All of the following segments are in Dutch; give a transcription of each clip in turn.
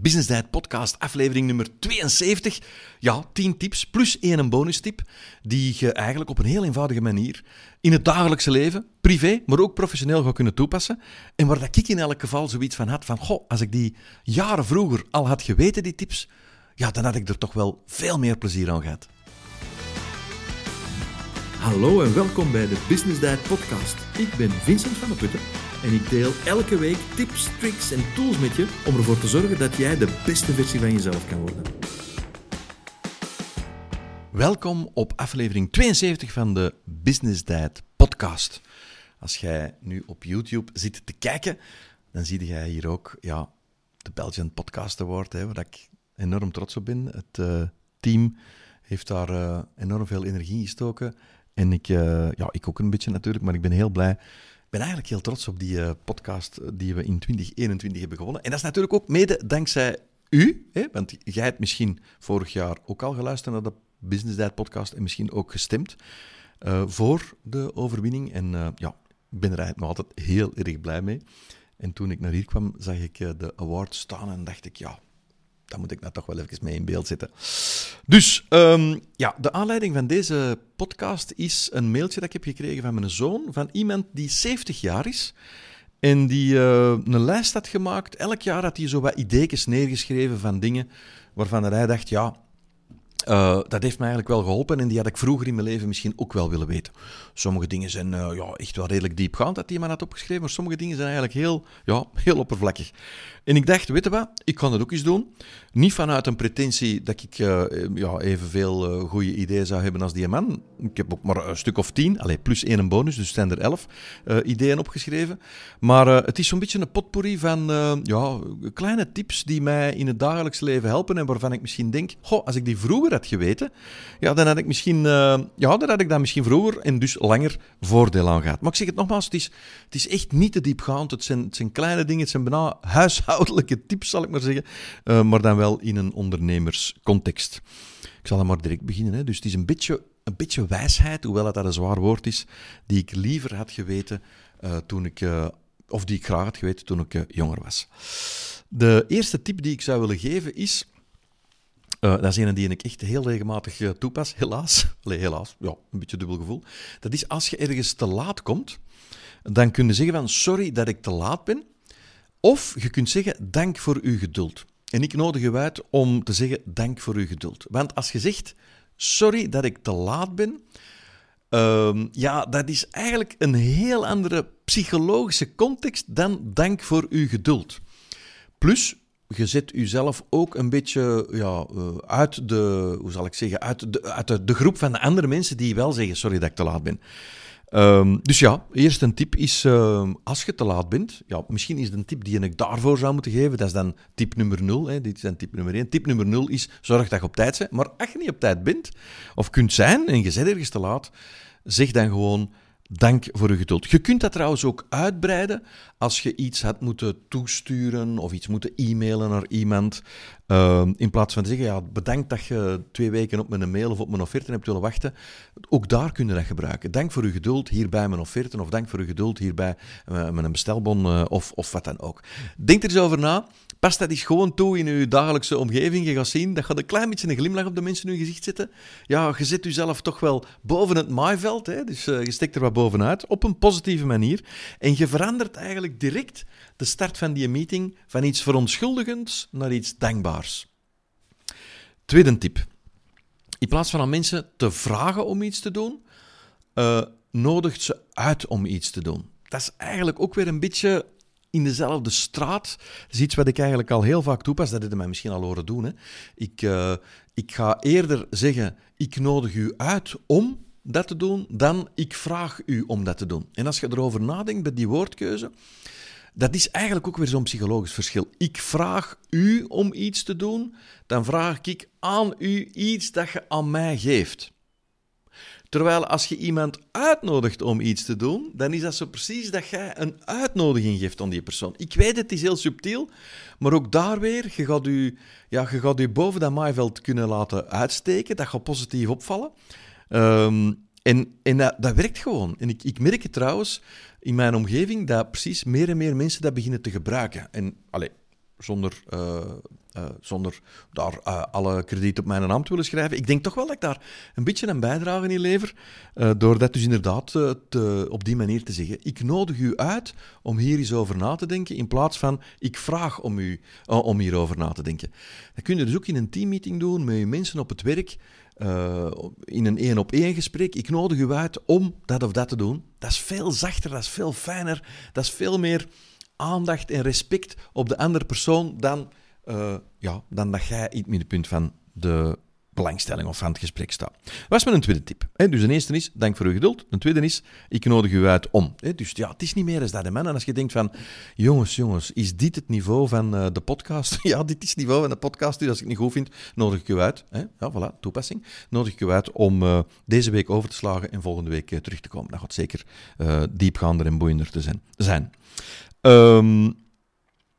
Business Diet Podcast, aflevering nummer 72. Ja, 10 tips plus één een bonustip, die je eigenlijk op een heel eenvoudige manier in het dagelijkse leven, privé, maar ook professioneel gaat kunnen toepassen. En waar dat ik in elk geval zoiets van had van, goh, als ik die jaren vroeger al had geweten, die tips, ja, dan had ik er toch wel veel meer plezier aan gehad. Hallo en welkom bij de Business Diet Podcast. Ik ben Vincent van der Putten en ik deel elke week tips, tricks en tools met je om ervoor te zorgen dat jij de beste versie van jezelf kan worden. Welkom op aflevering 72 van de Business Diet Podcast. Als jij nu op YouTube zit te kijken, dan zie jij hier ook ja, de Belgian Podcast Award, hè, waar ik enorm trots op ben. Het uh, team heeft daar uh, enorm veel energie gestoken. En ik, uh, ja, ik ook een beetje natuurlijk, maar ik ben heel blij ben eigenlijk heel trots op die uh, podcast die we in 2021 hebben gewonnen. En dat is natuurlijk ook mede dankzij u, hè, want jij hebt misschien vorig jaar ook al geluisterd naar de Business Diet podcast en misschien ook gestemd uh, voor de overwinning. En ja, ik ben er eigenlijk nog altijd heel erg blij mee. En toen ik naar hier kwam, zag ik de award staan en dacht ik, ja, dat moet ik nou toch wel even mee in beeld zetten. Dus um, ja, de aanleiding van deze podcast is een mailtje dat ik heb gekregen van mijn zoon, van iemand die 70 jaar is. En die uh, een lijst had gemaakt. Elk jaar had hij zo wat ideetjes neergeschreven van dingen waarvan hij dacht, ja, uh, dat heeft me eigenlijk wel geholpen en die had ik vroeger in mijn leven misschien ook wel willen weten. Sommige dingen zijn uh, ja, echt wel redelijk diepgaand dat die man had opgeschreven, maar sommige dingen zijn eigenlijk heel, ja, heel oppervlakkig. En ik dacht, weet je wat, ik kan dat ook eens doen. Niet vanuit een pretentie dat ik uh, ja, evenveel goede ideeën zou hebben als die man. Ik heb ook maar een stuk of tien, allez, plus één een bonus, dus zijn er elf ideeën opgeschreven. Maar het is zo'n beetje een potpourri van ja, kleine tips die mij in het dagelijks leven helpen en waarvan ik misschien denk, goh, als ik die vroeger had geweten, ja, dan had ik misschien, ja, dan had ik daar misschien vroeger en dus langer voordeel aan gehad. Maar ik zeg het nogmaals, het is, het is echt niet te diepgaand. Het zijn, het zijn kleine dingen, het zijn bijna huishoudelijke tips, zal ik maar zeggen, maar dan wel in een ondernemerscontext. Ik zal dan maar direct beginnen. Hè. Dus het is een beetje, een beetje wijsheid, hoewel dat, dat een zwaar woord is, die ik liever had geweten uh, toen ik, of die ik graag had geweten toen ik jonger was. De eerste tip die ik zou willen geven is. Dat is een die ik echt heel regelmatig toepas, helaas. Allee, helaas, ja, een beetje dubbel gevoel. Dat is als je ergens te laat komt, dan kun je zeggen van sorry dat ik te laat ben. Of je kunt zeggen dank voor uw geduld. En ik nodig u uit om te zeggen dank voor uw geduld. Want als je zegt sorry dat ik te laat ben, uh, ja, dat is eigenlijk een heel andere psychologische context dan dank voor uw geduld. Plus, je zet jezelf ook een beetje ja, uit, de, hoe zal ik zeggen, uit, de, uit de, de groep van de andere mensen die wel zeggen sorry dat ik te laat ben. Um, dus ja, eerst een tip is, uh, als je te laat bent, ja, misschien is een tip die ik daarvoor zou moeten geven, dat is dan tip nummer 0, hè, dit is dan tip nummer 1. Tip nummer 0 is, zorg dat je op tijd bent, maar als je niet op tijd bent, of kunt zijn, en je bent ergens te laat, zeg dan gewoon, Dank voor uw geduld. Je kunt dat trouwens ook uitbreiden als je iets had moeten toesturen of iets moeten e-mailen naar iemand. Uh, in plaats van te zeggen, ja, bedankt dat je twee weken op mijn mail of op mijn offerte hebt willen wachten. Ook daar kun je dat gebruiken. Dank voor uw geduld hierbij mijn offerte of dank voor uw geduld hierbij uh, mijn bestelbon uh, of, of wat dan ook. Denk er eens over na. Pas dat eens gewoon toe in uw dagelijkse omgeving. Je gaat zien, dat gaat een klein beetje een glimlach op de mensen in uw gezicht zetten. Ja, je zet jezelf toch wel boven het maaiveld. Hè? Dus je steekt er wat op een positieve manier. En je verandert eigenlijk direct de start van die meeting van iets verontschuldigends naar iets dankbaars. Tweede tip. In plaats van aan mensen te vragen om iets te doen, uh, nodigt ze uit om iets te doen. Dat is eigenlijk ook weer een beetje in dezelfde straat. Dat is iets wat ik eigenlijk al heel vaak toepas. Dat hebben mij misschien al horen doen. Hè. Ik, uh, ik ga eerder zeggen, ik nodig u uit om dat te doen, dan ik vraag u om dat te doen. En als je erover nadenkt bij die woordkeuze, dat is eigenlijk ook weer zo'n psychologisch verschil. Ik vraag u om iets te doen, dan vraag ik aan u iets dat je aan mij geeft. Terwijl als je iemand uitnodigt om iets te doen, dan is dat zo precies dat jij een uitnodiging geeft aan die persoon. Ik weet, het is heel subtiel, maar ook daar weer, je gaat je, ja, je, gaat je boven dat maaiveld kunnen laten uitsteken, dat gaat positief opvallen. Um, en, en dat, dat, werkt gewoon. En ik, ik merk het trouwens in mijn omgeving dat precies meer en meer mensen dat beginnen te gebruiken. En allez, zonder, uh, uh, zonder daar uh, alle krediet op mijn naam te willen schrijven. Ik denk toch wel dat ik daar een beetje een bijdrage in lever, door dat dus inderdaad op die manier te zeggen. Ik nodig u uit om hier eens over na te denken, in plaats van ik vraag om u om hierover na te denken. Dat kun je dus ook in een teammeeting doen, met je mensen op het werk, in een één-op-één gesprek. Ik nodig u uit om dat of dat te doen. Dat is veel zachter, dat is veel fijner, dat is veel meer aandacht en respect op de andere persoon dan, uh, ja, dan dat jij in het middenpunt van de belangstelling of van het gesprek staat. Is mijn tweede tip? Dus de eerste is, dank voor uw geduld. De tweede is, ik nodig u uit om. Dus ja, het is niet meer eens dat, man. En als je denkt van, jongens, jongens, is dit het niveau van uh, de podcast? ja, dit is het niveau van de podcast. Dus als ik het niet goed vind, nodig ik u uit. Ja, voilà, toepassing. Nodig ik u uit om uh, deze week over te slagen en volgende week uh, terug te komen. Dat gaat zeker diepgaander en boeiender te zijn. zijn. Um,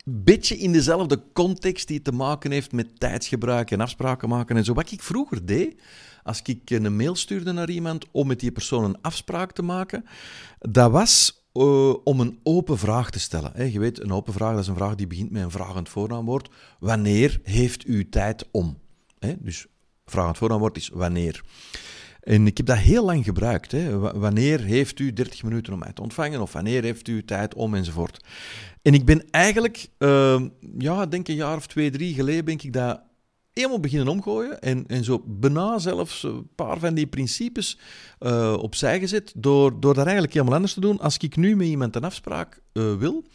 beetje in dezelfde context die te maken heeft met tijdsgebruik en afspraken maken en zo. Wat ik vroeger deed, als ik een mail stuurde naar iemand om met die persoon een afspraak te maken, dat was uh, om een open vraag te stellen. Je weet, een open vraag dat is een vraag die begint met een vragend voornaamwoord. Wanneer heeft u tijd om? Hey, dus vragend voornaamwoord is wanneer. En ik heb dat heel lang gebruikt. Hè. Wanneer heeft u 30 minuten om mij te ontvangen? Of wanneer heeft u tijd om enzovoort? En ik ben eigenlijk, uh, ja, denk een jaar of twee, drie geleden, ben ik dat helemaal beginnen omgooien. En, en zo bijna zelfs een paar van die principes uh, opzij gezet. Door, door dat eigenlijk helemaal anders te doen. Als ik nu met iemand een afspraak uh, wil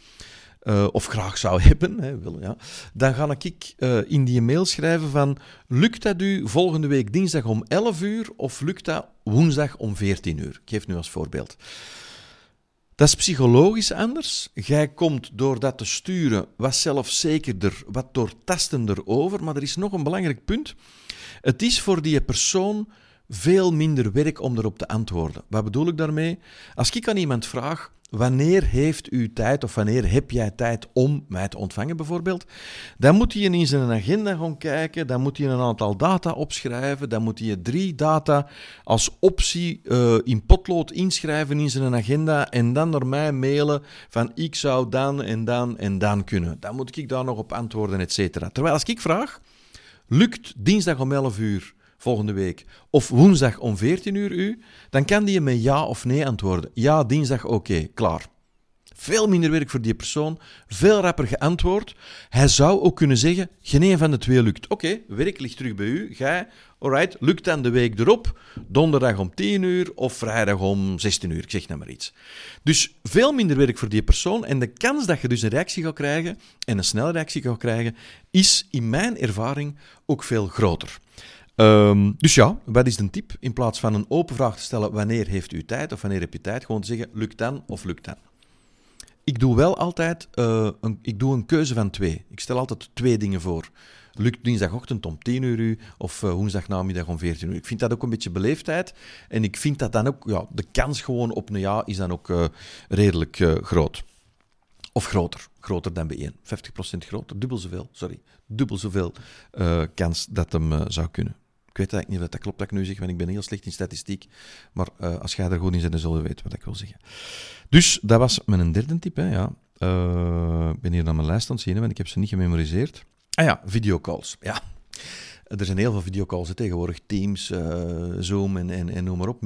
uh, of graag zou hebben, hè, wil, ja, dan ga ik uh, in die mail schrijven van lukt dat u volgende week dinsdag om 11 uur of lukt dat woensdag om 14 uur? Ik geef nu als voorbeeld. Dat is psychologisch anders. Jij komt door dat te sturen wat zelfzekerder, wat doortastender over. Maar er is nog een belangrijk punt. Het is voor die persoon veel minder werk om erop te antwoorden. Wat bedoel ik daarmee? Als ik aan iemand vraag, wanneer heeft u tijd of wanneer heb jij tijd om mij te ontvangen bijvoorbeeld, dan moet hij in zijn agenda gaan kijken, dan moet hij een aantal data opschrijven, dan moet hij drie data als optie uh, in potlood inschrijven in zijn agenda en dan naar mij mailen van ik zou dan en dan en dan kunnen. Dan moet ik daar nog op antwoorden, et cetera. Terwijl als ik vraag, lukt dinsdag om 11 uur volgende week, of woensdag om 14 uur u, dan kan die met ja of nee antwoorden. Ja, dinsdag, oké, klaar. Veel minder werk voor die persoon, veel rapper geantwoord. Hij zou ook kunnen zeggen, geen een van de twee lukt. Oké, werk ligt terug bij u, gij, alright, lukt dan de week erop, donderdag om 10 uur of vrijdag om 16 uur, ik zeg nou maar iets. Dus veel minder werk voor die persoon en de kans dat je dus een reactie gaat krijgen, en een snelle reactie gaat krijgen, is in mijn ervaring ook veel groter. Um, dus ja, wat is de tip? In plaats van een open vraag te stellen, wanneer heeft u tijd of wanneer heb je tijd, gewoon te zeggen, lukt dan of lukt dan. Ik doe wel altijd uh, een, ik doe een keuze van twee. Ik stel altijd twee dingen voor. Lukt dinsdagochtend om 10 uur of uh, woensdagnamiddag om 14 uur. Ik vind dat ook een beetje beleefdheid. En ik vind dat dan ook, ja, de kans gewoon op een ja is dan ook uh, redelijk groot. Of groter. Groter dan bij 1. 50% groter. Dubbel zoveel, sorry. Dubbel zoveel kans dat hem zou kunnen. Ik weet eigenlijk niet of dat klopt dat ik nu zeg, want ik ben heel slecht in statistiek. Maar uh, als jij er goed in zit, dan zul je weten wat ik wil zeggen. Dus dat was mijn derde tip. Ja. Uh, ik ben hier naar mijn lijst aan het zien, want ik heb ze niet gememoriseerd. Ah ja, videocalls. Ja. Er zijn heel veel videocalls tegenwoordig. Teams, uh, Zoom en, en, en noem maar op.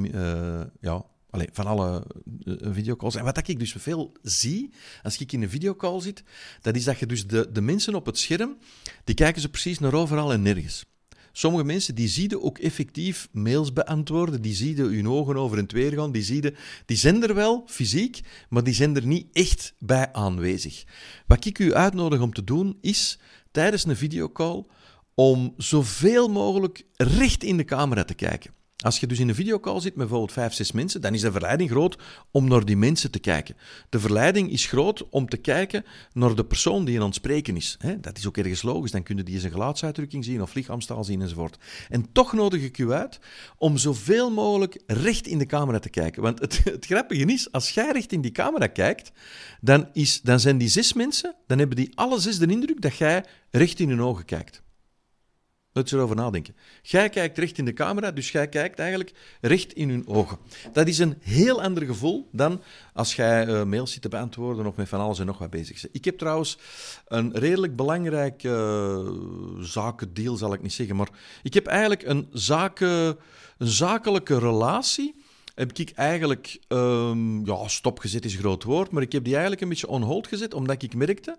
ja, Allee, van alle videocalls. En wat ik dus veel zie als ik in een videocall zit, dat is dat je dus de, de mensen op het scherm, die kijken ze precies naar overal en nergens. Sommige mensen die zie je ook effectief mails beantwoorden, die zie je hun ogen over en weer gaan, die, zie je, die zijn er wel fysiek, maar die zijn er niet echt bij aanwezig. Wat ik u uitnodig om te doen is tijdens een videocall om zoveel mogelijk recht in de camera te kijken. Als je dus in een videocall zit met bijvoorbeeld vijf, zes mensen, dan is de verleiding groot om naar die mensen te kijken. De verleiding is groot om te kijken naar de persoon die aan het spreken is. Dat is ook ergens logisch, dan kun je die zijn gelaatsuitdrukking zien of lichaamstaal zien enzovoort. En toch nodig ik u uit om zoveel mogelijk recht in de camera te kijken. Want het, het grappige is, als jij recht in die camera kijkt, dan, is, dan zijn die zes mensen, dan hebben die alle zes de indruk dat jij recht in hun ogen kijkt. Laat je erover nadenken. Jij kijkt recht in de camera, dus jij kijkt eigenlijk recht in hun ogen. Dat is een heel ander gevoel dan als jij uh, mails zit te beantwoorden of met van alles en nog wat bezig bent. Ik heb trouwens een redelijk belangrijk uh, zakendeal, zal ik niet zeggen, maar ik heb eigenlijk een, zaken, een zakelijke relatie heb ik eigenlijk um, ja, stopgezet is een groot woord, maar ik heb die eigenlijk een beetje on hold gezet, omdat ik merkte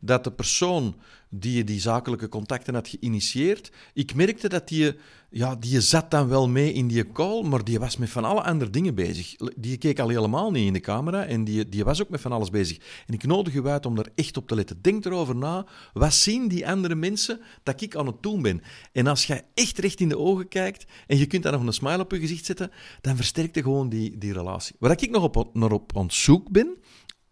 dat de persoon die die zakelijke contacten had geïnitieerd, ik merkte dat die, ja, die zat dan wel mee in die call, maar die was met van alle andere dingen bezig. Die keek al helemaal niet in de camera en die, die was ook met van alles bezig. En ik nodig u uit om daar echt op te letten. Denk erover na, wat zien die andere mensen dat ik aan het doen ben? En als jij echt recht in de ogen kijkt en je kunt daar nog een smile op je gezicht zetten, dan versterkt je gewoon die, die relatie. Waar ik nog op, naar op aan zoek ben,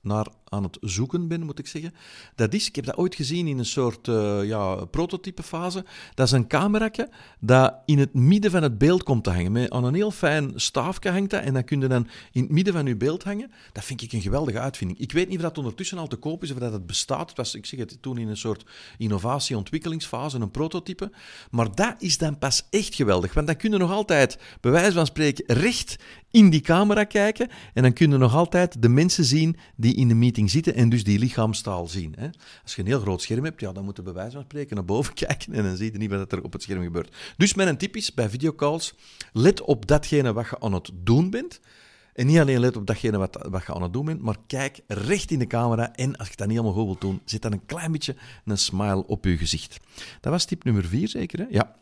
naar aan het zoeken ben, moet ik zeggen. Dat is, ik heb dat ooit gezien in een soort uh, ja, prototypefase. Dat is een cameraatje dat in het midden van het beeld komt te hangen. Met, aan een heel fijn staafje hangt dat en dan kun je dan in het midden van je beeld hangen. Dat vind ik een geweldige uitvinding. Ik weet niet of dat ondertussen al te koop is of dat het bestaat. Het was, ik zeg het, toen in een soort innovatie-ontwikkelingsfase, een prototype. Maar dat is dan pas echt geweldig. Want dan kun je nog altijd, bij wijze van spreken, recht in die camera kijken en dan kun je nog altijd de mensen zien die in de meeting zitten en dus die lichaamstaal zien. Hè. Als je een heel groot scherm hebt, ja, dan moet je bij wijze van spreken naar boven kijken en dan zie je niet wat er op het scherm gebeurt. Dus mijn tip is bij videocalls, let op datgene wat je aan het doen bent. En niet alleen let op datgene wat, wat je aan het doen bent, maar kijk recht in de camera en als je dat niet allemaal goed wilt doen, zet dan een klein beetje een smile op je gezicht. Dat was tip nummer vier zeker, hè? Ja.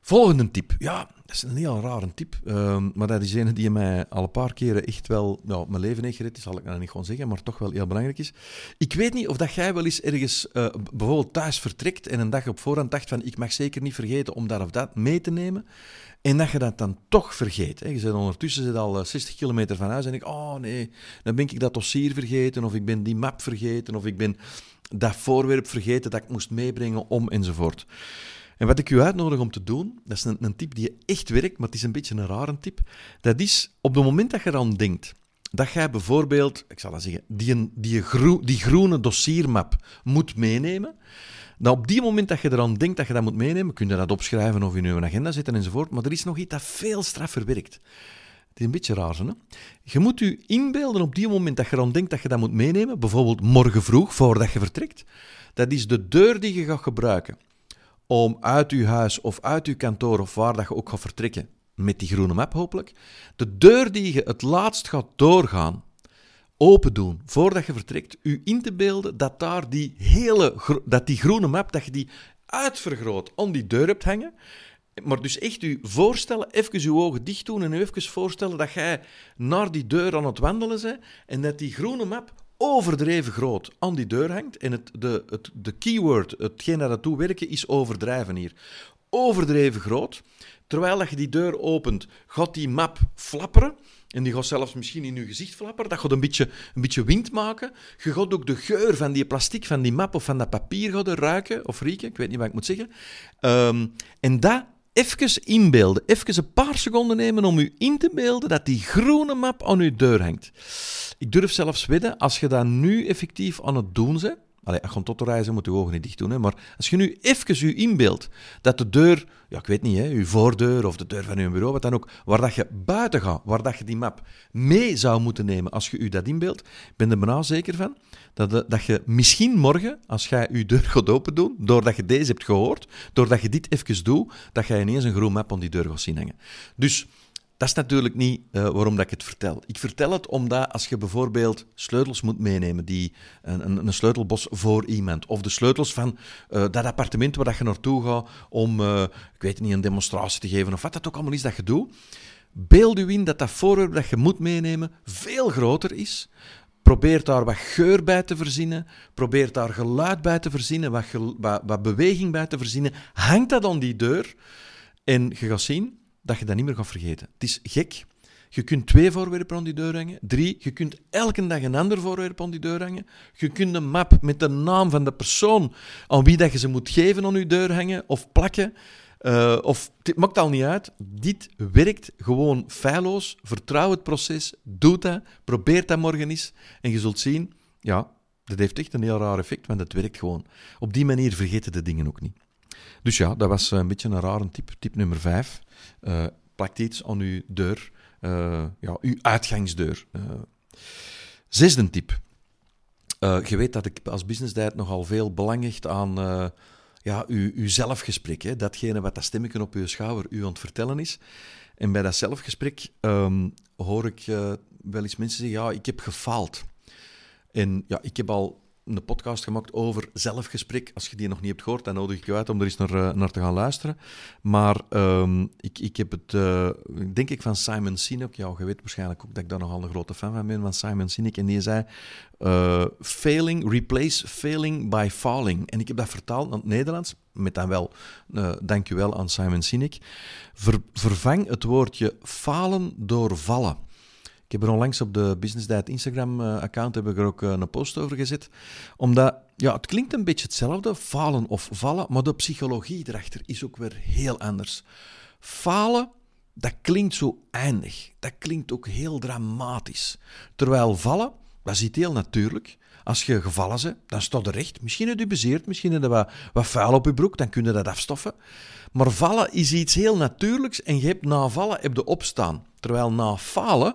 Volgende tip. Ja, dat is een heel rare tip. Ehm, maar dat is een die mij al een paar keren echt wel nou, mijn leven heeft gered. zal ik nou niet gewoon zeggen, maar toch wel heel belangrijk is. Ik weet niet of dat jij wel eens ergens uh, bijvoorbeeld thuis vertrekt en een dag op voorhand dacht van ik mag zeker niet vergeten om dat of dat mee te nemen. En dat je dat dan toch vergeet. Hè. Je zit ondertussen zit al 60 eh, kilometer van huis en ik, oh nee, dan ben ik dat dossier vergeten, of ik ben die map vergeten, of ik ben dat voorwerp vergeten dat ik moest meebrengen om enzovoort. En wat ik u uitnodig om te doen, dat is een, een tip die echt werkt, maar het is een beetje een rare tip. Dat is op het moment dat je eraan denkt dat jij bijvoorbeeld, ik zal dat zeggen, die, die, die groene dossiermap moet meenemen. Dan op die moment dat je eraan denkt dat je dat moet meenemen, kun je dat opschrijven of in je agenda zetten enzovoort. Maar er is nog iets dat veel straffer werkt. Het is een beetje raar, hè? Je moet je inbeelden op die moment dat je eraan denkt dat je dat moet meenemen, bijvoorbeeld morgen vroeg, voordat je vertrekt. Dat is de deur die je gaat gebruiken om uit uw huis of uit uw kantoor of waar dat je ook gaat vertrekken, met die groene map hopelijk, de deur die je het laatst gaat doorgaan, open doen voordat je vertrekt, u in te beelden dat daar die hele, dat die groene map, dat je die uitvergroot om die deur hebt hangen, maar dus echt u voorstellen, even uw ogen dicht doen en u even voorstellen dat jij naar die deur aan het wandelen bent en dat die groene map overdreven groot aan die deur hangt. En het, de, het, de keyword, hetgeen dat naartoe werken, is overdrijven hier. Overdreven groot. Terwijl dat je die deur opent, gaat die map flapperen. En die gaat zelfs misschien in je gezicht flapperen. Dat gaat een beetje, een beetje wind maken. Je gaat ook de geur van die plastic, van die map of van dat papier gaan ruiken of rieken. Ik weet niet wat ik moet zeggen. Ehm, en dat even inbeelden. Even een paar seconden nemen om u in te beelden dat die groene map aan uw deur hangt. Ik durf zelfs wedden, als je dat nu effectief aan het doen bent, Allee, als tot reizen moet je ogen niet dicht doen. Hè, maar als je nu even je inbeeldt dat de deur, ja, ik weet niet, hè, je voordeur of de deur van je bureau, wat dan ook, waar dat je buiten gaat, waar dat je die map mee zou moeten nemen als je je dat inbeeldt, ben er bijna zeker van dat, dat je misschien morgen, als jij je deur gaat open doen, doordat je deze hebt gehoord, doordat je dit even doet, dat je ineens een groen map aan die deur gaat zien hangen. Dus dat is natuurlijk niet uh, waarom dat ik het vertel. Ik vertel het omdat als je bijvoorbeeld sleutels moet meenemen, die, een, een sleutelbos voor iemand, of de sleutels van uh, dat appartement waar dat je naartoe gaat om, uh, ik weet niet, een demonstratie te geven, of wat dat ook allemaal is dat je doet, beeld u in dat dat voorwerp dat je moet meenemen veel groter is. Probeer daar wat geur bij te verzinnen. Probeer daar geluid bij te verzinnen, wat, wat, wat beweging bij te verzinnen. Hangt dat aan die deur en je gaat zien dat je dat niet meer gaat vergeten. Het is gek. Je kunt twee voorwerpen aan die deur hangen. Drie, je kunt elke dag een ander voorwerp aan die deur hangen. Je kunt een map met de naam van de persoon aan wie dat je ze moet geven aan je deur hangen of plakken. Uh, of, het maakt al niet uit. Dit werkt gewoon feilloos. Vertrouw het proces. Doe dat. Probeer dat morgen eens. En je zult zien, ja, dat heeft echt een heel raar effect, want het werkt gewoon. Op die manier vergeten de dingen ook niet. Dus ja, dat was een beetje een rare tip. Tip nummer 5. Uh, plakt iets aan uw deur. Uh, ja, uw uitgangsdeur. Uh, zesde tip. je weet dat ik als business diet nogal veel belang hecht aan ja, uw, zelfgesprek. Hè? Datgene wat dat stemmetje op uw schouder u aan het vertellen is. En bij dat zelfgesprek um, hoor ik wel eens mensen zeggen, ja, ik heb gefaald. En ja, ik heb al een podcast gemaakt over zelfgesprek. Als je die nog niet hebt gehoord, dan nodig ik je uit om er eens naar, uh, naar te gaan luisteren. Maar um, ik, ik heb het, uh, denk ik, van Simon Sinek. Ja, je weet waarschijnlijk ook dat ik daar nogal een grote fan van ben, van Simon Sinek. En die zei, uh, failing, replace failing by falling. En ik heb dat vertaald naar het Nederlands, met dan wel, dankjewel aan Simon Sinek. Ver, vervang het woordje falen door vallen. Ik heb er onlangs op de Business Diet Instagram-account heb ik er ook eh, een post over gezet. Omdat, ja, het klinkt een beetje hetzelfde, falen of vallen, maar de psychologie erachter is ook weer heel anders. Falen, dat klinkt zo eindig. Dat klinkt ook heel dramatisch. Terwijl vallen, dat is heel natuurlijk. Als je gevallen bent, dan staat er recht. Misschien heb je bezeerd, misschien heb je wat, wat vuil op je broek, dan kun je dat afstoffen. Maar vallen is iets heel natuurlijks en je hebt na vallen heb je opstaan. Terwijl na falen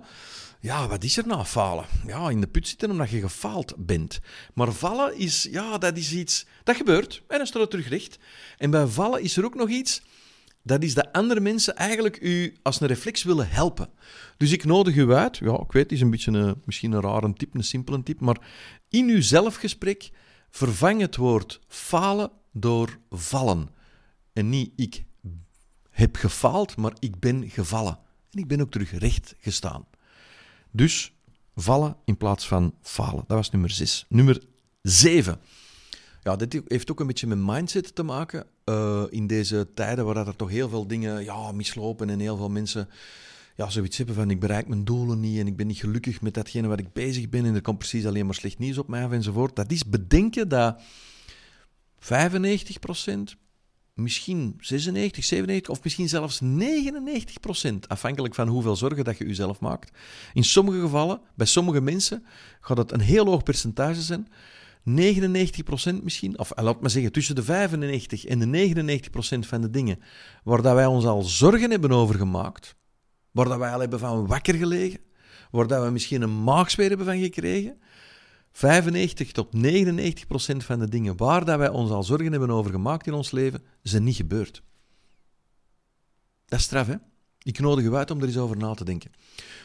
ja, wat is er nou falen? Ja, in de put zitten omdat je gefaald bent. Maar vallen is, ja, dat is iets, dat gebeurt en dan staat het terug recht. En bij vallen is er ook nog iets, dat is dat andere mensen eigenlijk u als een reflex willen helpen. Dus ik nodig u uit, ja, ik weet, is een beetje een, misschien een rare tip, een simpele tip, maar in uw zelfgesprek vervang het woord falen door vallen. En niet ik heb gefaald, maar ik ben gevallen. En ik ben ook terug recht gestaan. Dus vallen in plaats van falen. Dat was nummer 6. Nummer 7. Ja, dit heeft ook een beetje met mindset te maken. Uh, in deze tijden waar er toch heel veel dingen ja, mislopen en heel veel mensen ja, zoiets hebben van ik bereik mijn doelen niet en ik ben niet gelukkig met datgene waar ik bezig ben en er komt precies alleen maar slecht nieuws op mij af enzovoort. Dat is bedenken dat 95 misschien 96, 97 of misschien zelfs 99 procent, afhankelijk van hoeveel zorgen dat je jezelf maakt. In sommige gevallen, bij sommige mensen, gaat het een heel hoog percentage zijn. 99 procent misschien, of laat maar zeggen, tussen de 95 en de 99 procent van de dingen waar dat wij ons al zorgen hebben over gemaakt, waar dat wij al hebben van wakker gelegen, waar dat we misschien een maagsfeer hebben van gekregen, 95 tot 99 procent van de dingen waar dat wij ons al zorgen hebben over gemaakt in ons leven, zijn niet gebeurd. Dat is straf, hè? Ik nodig u uit om er eens over na te denken.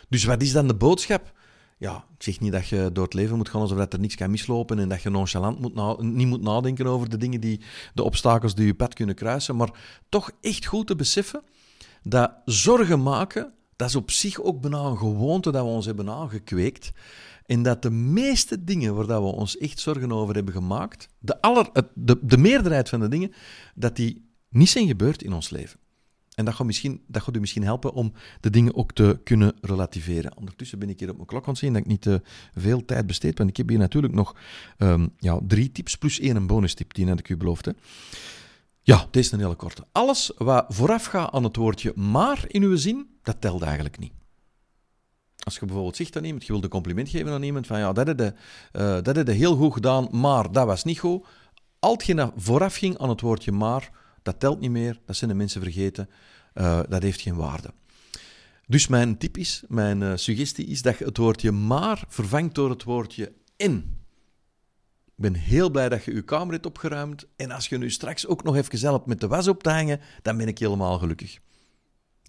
Dus wat is dan de boodschap? Ja, ik zeg niet dat je door het leven moet gaan alsof er niks kan mislopen en dat je nonchalant moet niet moet nadenken over de dingen die, de obstakels die je pad kunnen kruisen, maar toch echt goed te beseffen dat zorgen maken, dat is op zich ook bijna een gewoonte dat we ons hebben aangekweekt. En dat de meeste dingen waar dat we ons echt zorgen over hebben gemaakt, de, aller, de, de meerderheid van de dingen, dat die niet zijn gebeurd in ons leven. En dat gaat, misschien, dat gaat u misschien helpen om de dingen ook te kunnen relativeren. Ondertussen ben ik hier op mijn klok aan het zien dat ik niet te veel tijd besteed, want ik heb hier natuurlijk nog um, ja, drie tips plus één een bonus tip, die had ik u beloofd. Ja, deze is een hele korte. Alles wat vooraf gaat aan het woordje maar in uw zin, dat telt eigenlijk niet. Als je bijvoorbeeld zegt aan iemand, je wilt een compliment geven aan iemand, van ja, dat heb je, uh, dat heel goed gedaan, maar dat was niet goed. Al hetgeen vooraf ging aan het woordje maar, dat telt niet meer, dat zijn de mensen vergeten, uh, dat heeft geen waarde. Dus mijn tip is, mijn uh, suggestie is dat je het woordje maar vervangt door het woordje in. Ik ben heel blij dat je je kamer hebt opgeruimd. En als je nu straks ook nog even helpt met de was op te hangen, dan ben ik helemaal gelukkig.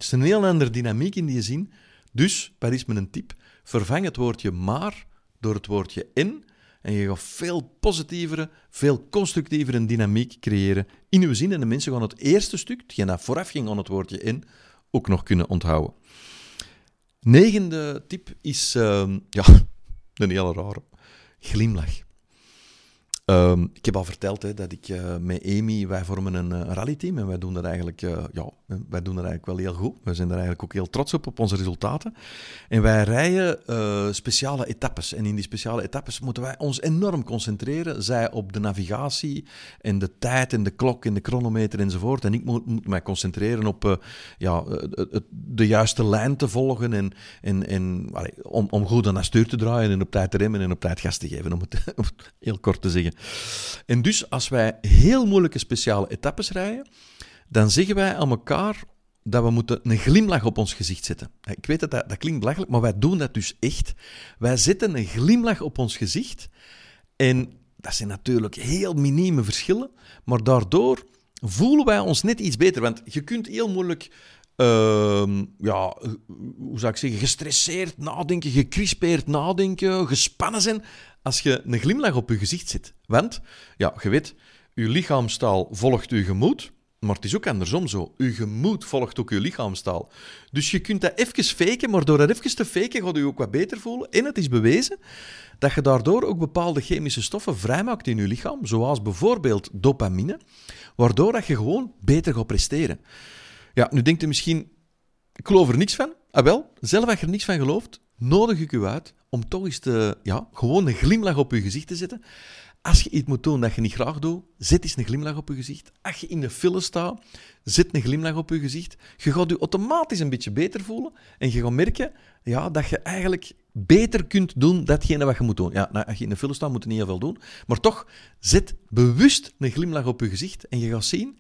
Het is een heel andere dynamiek in die zin. Dus, wat is mijn tip? Vervang het woordje maar door het woordje in en je gaat veel positievere, veel constructievere dynamiek creëren in uw zin. En de mensen gaan het eerste stuk, hetgeen dat vooraf ging aan het woordje in, ook nog kunnen onthouden. Negende tip is, uh, ja, een hele rare, glimlach. Um, ik heb al verteld hè, dat ik uh, met Amy, wij vormen een, een rallyteam en wij doen dat eigenlijk, uh, ja, wij doen dat eigenlijk wel heel goed. We zijn er eigenlijk ook heel trots op, op onze resultaten. En wij rijden uh, speciale etappes. En in die speciale etappes moeten wij ons enorm concentreren. Zij op de navigatie en de tijd en de klok en de chronometer enzovoort. En ik moet, moet mij concentreren op ja, de juiste lijn te volgen en, om, om goed aan stuur te draaien en op tijd te remmen en op tijd gas te geven, om het heel kort te zeggen. En dus als wij heel moeilijke speciale etappes rijden, dan zeggen wij aan elkaar dat we moeten een glimlach op ons gezicht zetten. Ik weet dat, dat dat klinkt belachelijk, maar wij doen dat dus echt. Wij zetten een glimlach op ons gezicht en dat zijn natuurlijk heel minieme verschillen, maar daardoor voelen wij ons net iets beter. Want je kunt heel moeilijk, ehm, ja, hoe zou ik zeggen, gestresseerd nadenken, gecrispeerd nadenken, gespannen zijn, als je een glimlach op je gezicht zet. Want, ja, je weet, je lichaamstaal volgt je gemoed. Maar het is ook andersom zo. Je gemoed volgt ook je lichaamstaal. Dus je kunt dat even faken, maar door dat even te faken gaat je ook wat beter voelen. En het is bewezen dat je daardoor ook bepaalde chemische stoffen vrijmaakt in je lichaam, zoals bijvoorbeeld dopamine, waardoor dat je gewoon beter gaat presteren. Ja, nu denkt u misschien, ik geloof er niks van. Ah wel, zelf als je er niks van gelooft, nodig ik u uit om toch eens te, ja, gewoon een glimlach op je gezicht te zetten. Als je iets moet doen dat je niet graag doet, zet eens een glimlach op je gezicht. Als je in de file staat, zet een glimlach op je gezicht. Je gaat je automatisch een beetje beter voelen en je gaat merken ja, dat je eigenlijk beter kunt doen datgene wat je moet doen. Ja, nou, als je in de file staat, moet je niet heel veel doen. Maar toch, zet bewust een glimlach op je gezicht en je gaat zien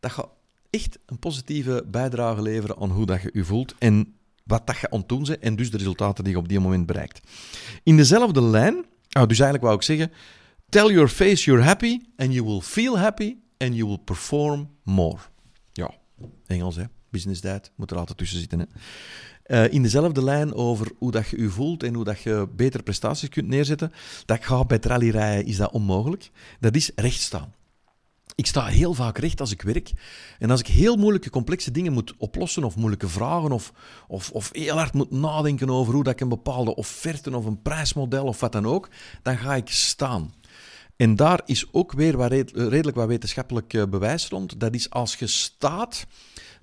dat je echt een positieve bijdrage leveren aan hoe dat je je voelt en wat dat je aan het doen bent en dus de resultaten die je op die moment bereikt. In dezelfde lijn, oh, dus eigenlijk wou ik zeggen, tell your face you're happy and you will feel happy and you will perform more. Ja, Engels hè, business diet, moet er altijd tussen zitten hè. Uh, in dezelfde lijn over hoe dat je je voelt en hoe dat je betere prestaties kunt neerzetten, dat gaat bij rallyrijden is dat onmogelijk. Dat is rechtstaan. Ik sta heel vaak recht als ik werk. En als ik heel moeilijke, complexe dingen moet oplossen, of moeilijke vragen, of, of, of heel hard moet nadenken over hoe dat ik een bepaalde offerte of een prijsmodel of wat dan ook, dan ga ik staan. En daar is ook weer redelijk wat wetenschappelijk eh, bewijs rond. Dat is als je staat,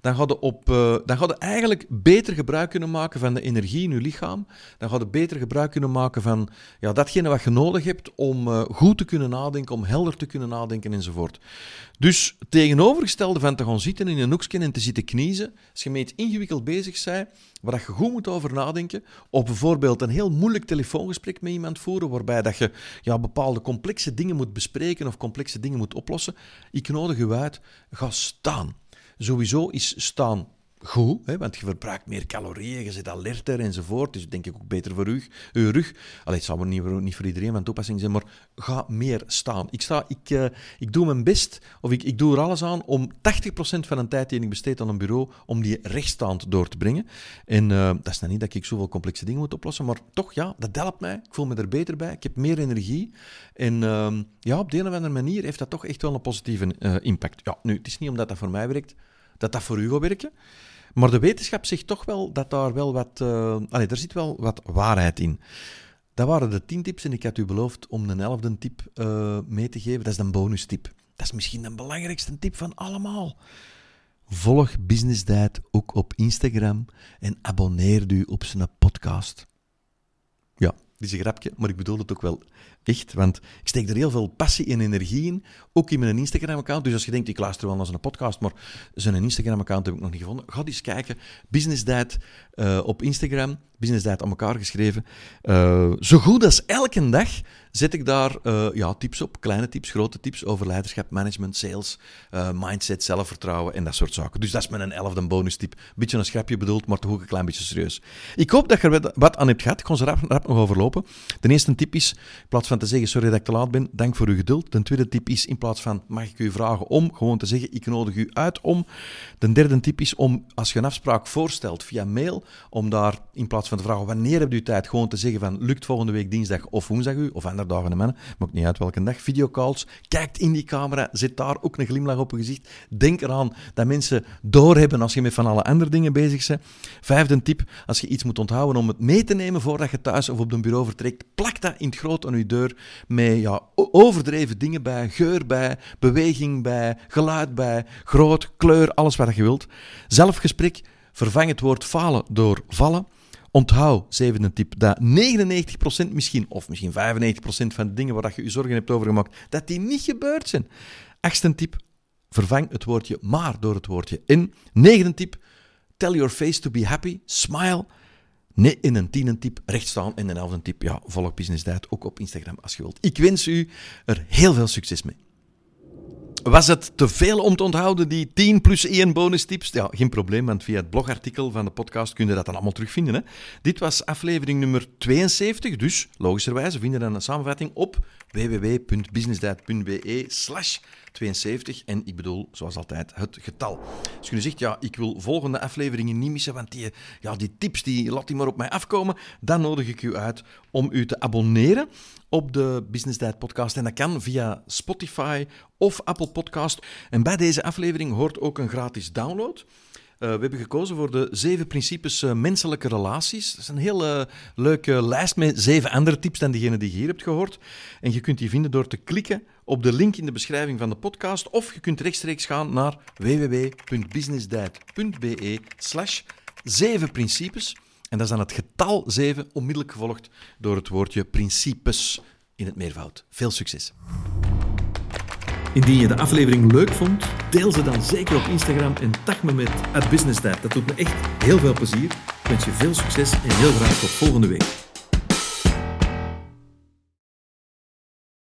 dan ga je, op, uh, dan je eigenlijk beter gebruik kunnen maken van de energie in je lichaam. Dan ga je beter gebruik kunnen maken van ja, datgene wat je nodig hebt om uh, goed te kunnen nadenken, om helder te kunnen nadenken enzovoort. Dus tegenovergestelde van te gaan zitten in een hoekje en te zitten kniezen, als je met ingewikkeld bezig bent, waar je goed moet over nadenken, of bijvoorbeeld een heel moeilijk telefoongesprek met iemand voeren, waarbij dat je ja, bepaalde complexe dingen moet bespreken of complexe dingen moet oplossen, ik nodig u uit, ga staan. Sowieso is staan goed, hè, want je verbruikt meer calorieën, je zit alerter enzovoort. Dus denk ik ook beter voor u, uw rug. Allee, het zal niet, niet voor iedereen van toepassing zijn, maar ga meer staan. Ik, sta, ik, uh, ik doe mijn best, of ik, ik doe er alles aan om 80% van de tijd die ik besteed aan een bureau, om die rechtstaand door te brengen. En uh, dat is dan niet dat ik zoveel complexe dingen moet oplossen, maar toch, ja, dat helpt mij. Ik voel me er beter bij. Ik heb meer energie. En uh, ja, op de een of andere manier heeft dat toch echt wel een positieve uh, impact. Ja, nu, het is niet omdat dat voor mij werkt, dat dat voor u gaat werken. Maar de wetenschap zegt toch wel dat daar wel wat... Uh, allee, er zit wel wat waarheid in. Dat waren de tien tips en ik had u beloofd om een elfde tip uh, mee te geven. Dat is een bonustip. Dat is misschien de belangrijkste tip van allemaal. Volg Business Diet ook op Instagram en abonneer u op zijn podcast. Ja, dit is een grapje, maar ik bedoel het ook wel echt. Want ik steek er heel veel passie en energie in. Ook in mijn Instagram-account. Dus als je denkt, ik luister wel naar zijn podcast, maar zijn Instagram-account heb ik nog niet gevonden. Ga eens kijken. Business Dad uh, op Instagram. Business Dad aan elkaar geschreven. Uh, zo goed als elke dag zet ik daar uh, ja, tips op. Kleine tips, grote tips over leiderschap, management, sales, mindset, zelfvertrouwen en dat soort zaken. Dus dat is mijn elfde bonus tip. Beetje een schrapje bedoeld, maar toch ook een klein beetje serieus. Ik hoop dat je er wat aan hebt gehad. Ik ga ze rap, rap nog overlopen. De eerste tip is, in plaats van te zeggen, sorry dat ik te laat ben, dank voor uw geduld. De tweede tip is, in plaats van, mag ik u vragen om, gewoon te zeggen, ik nodig u uit om. De derde tip is om, als je een afspraak voorstelt via mail, om daar, in plaats van te vragen, wanneer hebt u tijd, gewoon te zeggen van, lukt volgende week dinsdag of woensdag u, of dagen en mannen, maakt niet uit welke dag, videocalls, kijkt in die camera, zet daar ook een glimlach op je gezicht. Denk eraan dat mensen doorhebben als je met van alle andere dingen bezig bent. Vijfde tip, als je iets moet onthouden om het mee te nemen voordat je thuis of op een bureau vertrekt, plak dat in het groot aan je deur met ja, overdreven dingen bij, geur bij, beweging bij, geluid bij, groot, kleur, alles wat je wilt. Zelfgesprek, vervang het woord falen door vallen. Onthoud, zevende tip, dat 99% misschien, of misschien 95% van de dingen waar je je zorgen hebt over gemaakt, dat die niet gebeurd zijn. Achtste tip, vervang het woordje maar door het woordje in. Negende tip, tell your face to be happy, smile. Nee, in een tienen tip staan en een elfde tip, ja, volg Business Diet ook op Instagram als je wilt. Ik wens u er heel veel succes mee. Was het te veel om te onthouden, die 10 plus 1 bonus tips? Ja, geen probleem, want via het blogartikel van de podcast kun je dat dan allemaal terugvinden. Hè? Dit was aflevering nummer 72, dus logischerwijze vinden dan een samenvatting op www.businessdiet.be slash 72. En ik bedoel, zoals altijd, het getal. Als je zegt, ja, ik wil volgende afleveringen niet missen, want die, ja, die tips, die laat die maar op mij afkomen, dan nodig ik u uit om u te abonneren op de Business Diet podcast. En dat kan via Spotify of Apple Podcast. En bij deze aflevering hoort ook een gratis download. Uh, we hebben gekozen voor de zeven principes uh, menselijke relaties. Dat is een heel leuke lijst met zeven andere tips dan diegene die je hier hebt gehoord. En je kunt die vinden door te klikken op de link in de beschrijving van de podcast. Of je kunt rechtstreeks gaan naar www.businessdiet.be slash zeven principes. En dat is dan het getal 7, onmiddellijk gevolgd door het woordje principes in het meervoud. Veel succes! Indien je de aflevering leuk vond, deel ze dan zeker op Instagram en tag me met @businessdiet. Dat doet me echt heel veel plezier. Ik wens je veel succes en heel graag tot volgende week.